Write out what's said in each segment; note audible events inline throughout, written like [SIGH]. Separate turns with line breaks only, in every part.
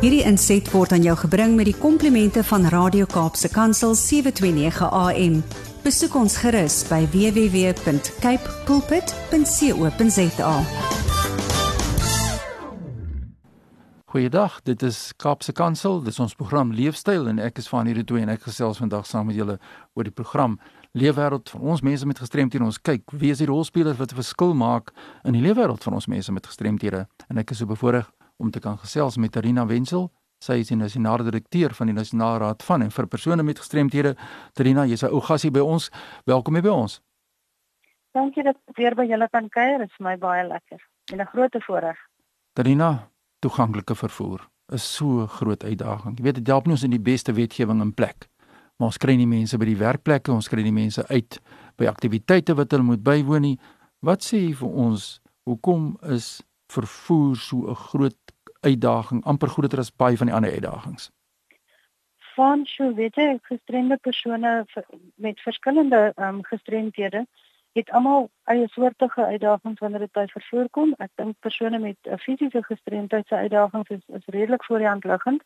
Hierdie inset word aan jou gebring met die komplimente van Radio Kaapse Kansel 729 AM. Besoek ons gerus by www.cape pulpit.co.za.
Goeiedag, dit is Kaapse Kansel. Dis ons program Leefstyl en ek is van hierdie twee en ek gesels vandag saam met julle oor die program Leefwêreld van ons mense met gestremthede. Ons kyk wie is die rolspelers wat 'n verskil maak in die leefwêreld van ons mense met gestremthede. En ek is so bevoorreg om te kan gesels met Tarina Wenzel. Sy is die nasionale direkteur van die Nasionale Raad van en vir persone met gestremthede. Tarina, jy's 'n ou gasie by ons. Welkom hier by ons.
Dankie dat ek weer by julle kan kuier. Dit is my baie lekker en 'n groot voorreg.
Tarina, toeganklike vervoer is so 'n groot uitdaging. Jy weet dit help nie ons in die beste wetgewing in plek. Maar ons kry nie mense by die werkplekke, ons kry nie mense uit by aktiwiteite wat hulle moet bywoon nie. Wat sê jy vir ons? Hoekom is vervoer so 'n groot uitdaging, amper groter as baie van die ander uitdagings?
Van so weet jy, gestremde persone met verskillende um, gestremdhede het almal eie soortige uitdagings wanneer dit by vervoer kom. Ek dink persone met 'n fisiese gestremdheid se uitdagings is, is redelik voor die hand liggend.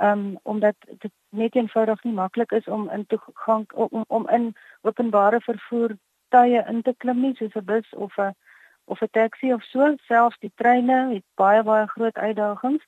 Um, omdat dit net eenvoudig nie maklik is om in toegang om, om in openbare vervoer tye in te klim nie soos 'n bus of 'n of 'n taxi of so, selfs die treine het baie baie groot uitdagings.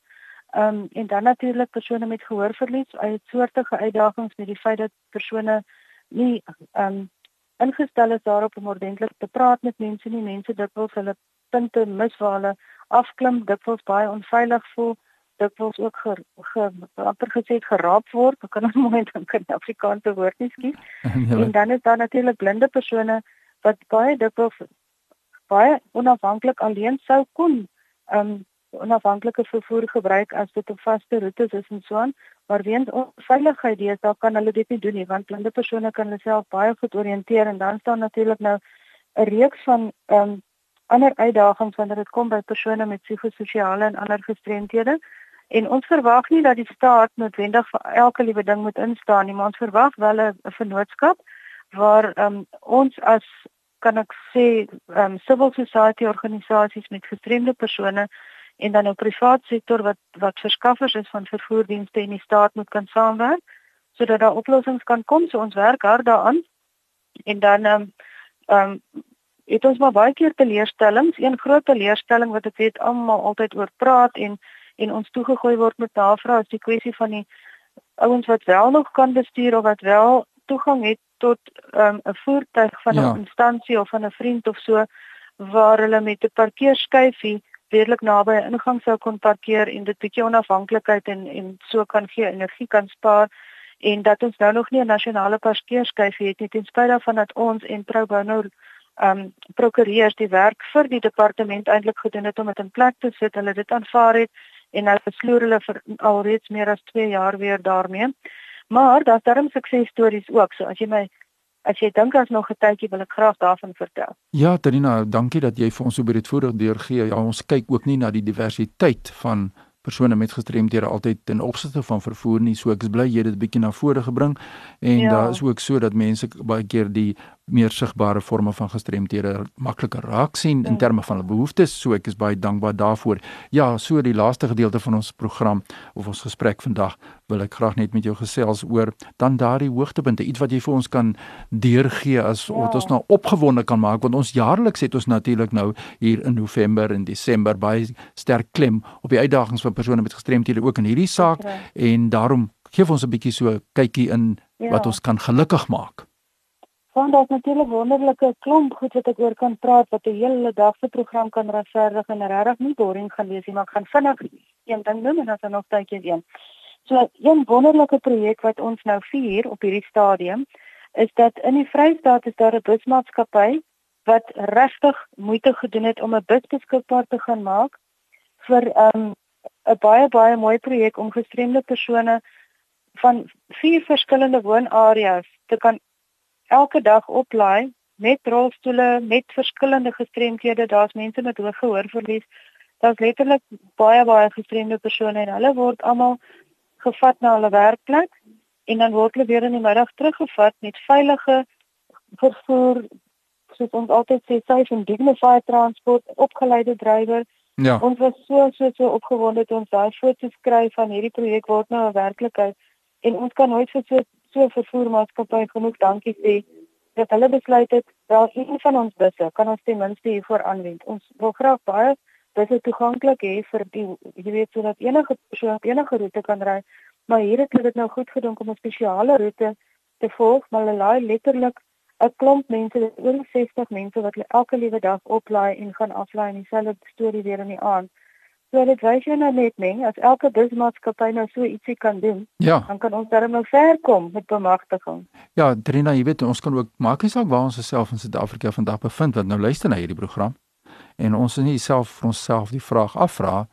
Ehm um, en dan natuurlik persone met gehoorverlies, uit soortige uitdagings met die feit dat persone nie ehm um, ingestel is daarop om ordentlik te praat met mense nie. Mense dikwels hulle punte mis waar hulle afklim, dikwels baie onveilig voel, dikwels ook ge, ge amper gesê geraap word. Ek kan nou [LAUGHS] mooi dink in Afrikaanse woord nie skiet. Ja. en dan is daar natuurlik blinde persone wat baie dikwels baie onafhanklik alleen sou kon um onafhanklike vervoer gebruik as dit op vaste roetes is en so aan maar weens onveiligheid daar kan hulle dit nie doen nie want blinde persone kan hulle self baie goed orienteer en dan staan natuurlik nou 'n reeks van um ander uitdagings wanneer dit kom by persone met psigososiale en ander gestremthede en ons verwag nie dat die staat noodwendig vir elke liewe ding moet instaan nie maar ons verwag wel 'n vennootskap waar um, ons as kan ek sê um, civil society organisasies met gestremde persone en dan 'n privaat sektor wat wat verskaffers is van vervoerdienste en die staat moet kan saamwerk sodat daar oplossings kan kom. So ons werk hard daaraan. En dan ehm um, um, het ons maar baie keer teleurstellings. Een groot teleurstelling wat ek weet almal altyd oor praat en en ons toegegooi word met navrae is die kwessie van die ouens wat wel nog kan bestuur of wat wel toegang het tot um, 'n voertuig van 'n ja. instansie of van 'n vriend of so waar hulle met 'n parkeerskyfie redelik naby 'n ingang sou kon parkeer en dit bietjie onafhanklikheid en en so kan gee energie kan spaar en dat ons nou nog nie 'n nasionale parkeerskyfie het nie ten spyte daarvan dat ons en Pro Bono ehm um, prokureurs die werk vir die departement eintlik gedoen het om dit in plek te sit. Hulle dit aanvaar het en nou besloer hulle vir alreeds meer as 2 jaar weer daarmee. Maar daar's darem suksesstories ook. So as jy my as jy dink daar's nog 'n tydjie wil ek graag daarvan vertel.
Ja, Trina, dankie dat jy vir ons so breedvoerig deurgee. Ja, ons kyk ook nie na die diversiteit van persone met gestremdhede altyd ten opsigte van vervoer nie. So ek is bly jy het dit bietjie na vore gebring en ja. daar is ook so dat mense baie keer die meer sigbare forme van gestremthede makliker raak sien in ja. terme van hulle behoeftes. So ek is baie dankbaar daarvoor. Ja, so die laaste gedeelte van ons program of ons gesprek vandag wil ek graag net met jou gesels oor dan daardie hoogtepunte, iets wat jy vir ons kan deurgee as ja. wat ons nou opgewonde kan maak want ons jaarliks het ons natuurlik nou hier in November en Desember baie sterk klem op die uitdagings van persone met gestremthede ook in hierdie saak ja. en daarom gee ons 'n bietjie so kykie in ja. wat ons kan gelukkig maak.
Want daar's natuurlik wonderlike klomp goed wat ek oor kan praat wat 'n hele dag se program kan regverdig en regtig nie boring gaan wees nie, maar ek gaan vinnig een ding noem en dan nog tydjie een. So 'n wonderlike projek wat ons nou vier op hierdie stadium is dat in die Vrystaat is daar 'n busmaatskappy wat regtig moeite gedoen het om 'n bus beskikbaar te gaan maak vir 'n um, 'n baie baie mooi projek om gestremde persone van vier verskillende woonareas te kan elke dag oplaai met rolstoele, met verskillende gestremdhede. Daar's mense met hoë gehoorverlies. Daar's letterlik baie baie gestremde persone en hulle word almal gevat na hulle werkplek en dan word hulle weer in die middag teruggevat met veilige vervoer soos ons altyd sê safe and dignified transport, opgeleide drywer
Ja.
Ons was so so so opgewonde toe ons daai foto's kry van hierdie projek word nou 'n werklikheid en ons kan nooit vir so so vervoermaatskappy genoeg dankie sê dat hulle besluit het wel een van ons busse kan ons ten minste hiervoor aanwend. Ons wil graag baie busse toeganklik hê vir die jy weet sodat enige persoon op enige roete kan ry, maar hier het hulle dit nou goed gedink om 'n spesiale roete te volg, maar hulle laai letterlik 'n klomp mense, oor 60 mense wat hulle elke liewe dag oplaai en gaan aflaai en dieselfde storie weer in die aand. So dit wys jou nou net nie as elke busmaatskappy nou so ietsie kan doen,
ja.
dan kan ons darem nou ver kom met bemagtiging.
Ja, Trina, jy weet ons kan ook maak nie saak waar ons osself in Suid-Afrika vandag bevind wat nou luister na hierdie program. En ons is nie self vir onsself die vraag afvra,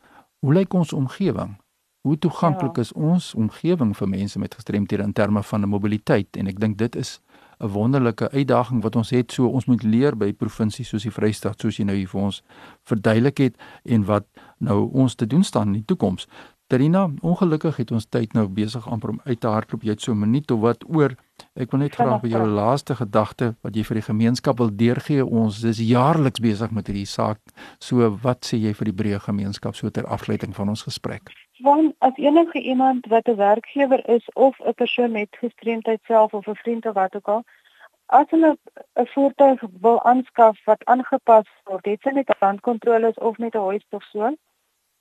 hoe lyk ons omgewing? Hoe toeganklik ja. is ons omgewing vir mense met gestremthede in terme van mobiliteit? En ek dink dit is 'n wonderlike uitdaging wat ons het. So ons moet leer by provinsies soos die Vrystaat, soos jy nou hier vir ons verduidelik het en wat nou ons te doen staan in die toekoms. Terina, ongelukkig het ons tyd nou besig amper om uit te hardloop. Jy het so 'n minuut of wat oor. Ek wil net graag by jou laaste gedagte wat jy vir die gemeenskap wil deurgee. Ons is jaarliks besig met hierdie saak. So wat sê jy vir die breë gemeenskap so ter afsluiting van ons gesprek?
Want as enige iemand wat 'n werkgewer is of 'n persoon met gestremdheid self of 'n vriend of wat ook al, as hulle 'n voertuig wil aanskaf wat aangepas word, het sy net handkontroles of met 'n hoist of so,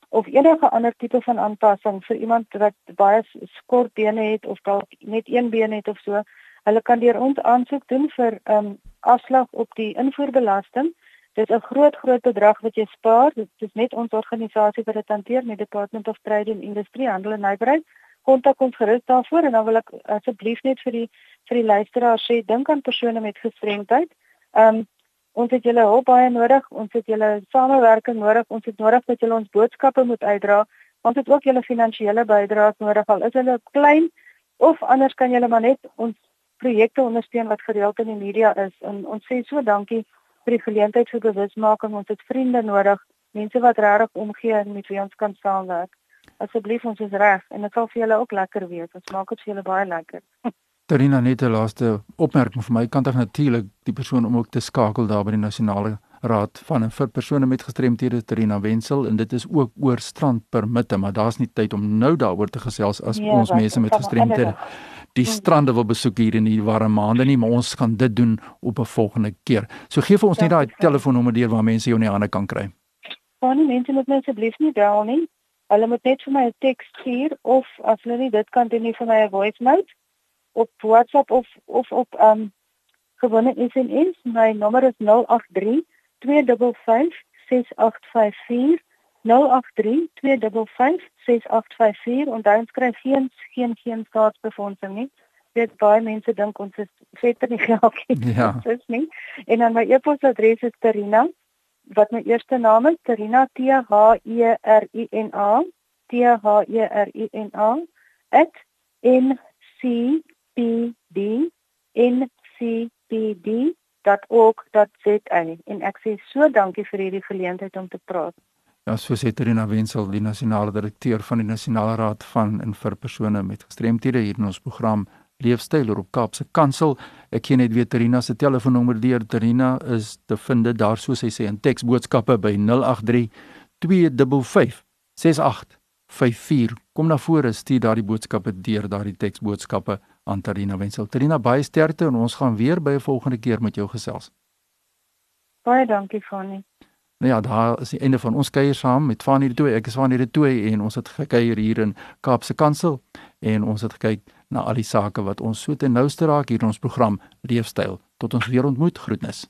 of enige ander tipe van aanpassing vir iemand wat baie skort bene het of dalk net een been het of so, hulle kan deur ons aansoek doen vir 'n um, afslag op die invoerbelasting Dit is 'n groot groot bedrag wat jy spaar. Dit is net ons organisasie wat dit hanteer met Department of Trade and Industry Handel en Nywerheid. Kontak ons gerus daarvoor en dan wil ek asseblief net vir die vir die luisteraars sê dink aan persone met gestremdheid. Ehm um, ons het julle hulp baie nodig. Ons het julle samewerking nodig. Ons het nodig dat julle ons boodskappe moet uitdra. Ons het ook julle finansiële bydraes nodig al is hulle klein of anders kan julle maar net ons projekte ondersteun wat gereeld in die media is. En ons sê so dankie vir die geleentheid vir bewusmaking. Ons het vriende nodig, mense wat regtig omgee en met wie ons kan saamwerk. Asseblief ons is reg en dit sal vir julle ook lekker wees. Ons maak dit vir julle baie lekker. [LAUGHS]
Terina net 'n laaste opmerking van my kant af natuurlik die persoon om ook te skakel daar by die nasionale raad van en vir persone met gestremthede Terina Wenzel en dit is ook oor strandpermitte maar daar's nie tyd om nou daaroor te gesels as ja, ons mense met gestremthede die hmm. strande wil besoek hier in die warm maande nie, maar ons gaan dit doen op 'n volgende keer. So gee vir ons net daai telefoonnommer deur waar mense jou in die hande kan kry.
Van mense moet net asseblief nie bel nie. Hulle moet net vir my 'n teks stuur of as hulle nie dit kan doen nie vir my 'n voice note op WhatsApp of of op um gewone SMS. My nommer is 083 255 6854 0832556854 en dan skryf geen geen geen staatsbefondsing nie. Dit baie mense dink ons is vetter nie geld nie. [LAUGHS]
Ja.
Dis nie. En dan my e-posadres is Terina wat my eerste naam is Terina T H E R I N A T H E R I N A @ncpd.org.za en ek sê so dankie vir hierdie geleentheid om te praat.
Ja, so sê Terina Wenzel, die nasionale direkteur van die Nasionale Raad van en vir persone met gestremthede hier in ons program Leefstyl op Kaapse Kansel. Ek ken net weer Terina se telefoonnommer deur. Terina is te vind daar soos sy sê in teksboodskappe by 083 255 6854. Kom na vore, stuur daardie boodskappe deur daardie teksboodskappe aan Terina Wenzel. Terina, baie sterkte en ons gaan weer by 'n volgende keer met jou gesels.
Baie dankie, Fanny.
Nou ja, daar is die einde van ons kuier saam met Fanie de Tooi. Ek is Fanie de Tooi en ons het gekuier hier in Kaapse Kansel en ons het gekyk na al die sake wat ons so te nouste raak hier in ons program Leefstyl. Tot ons weer ontmoet. Groetnis.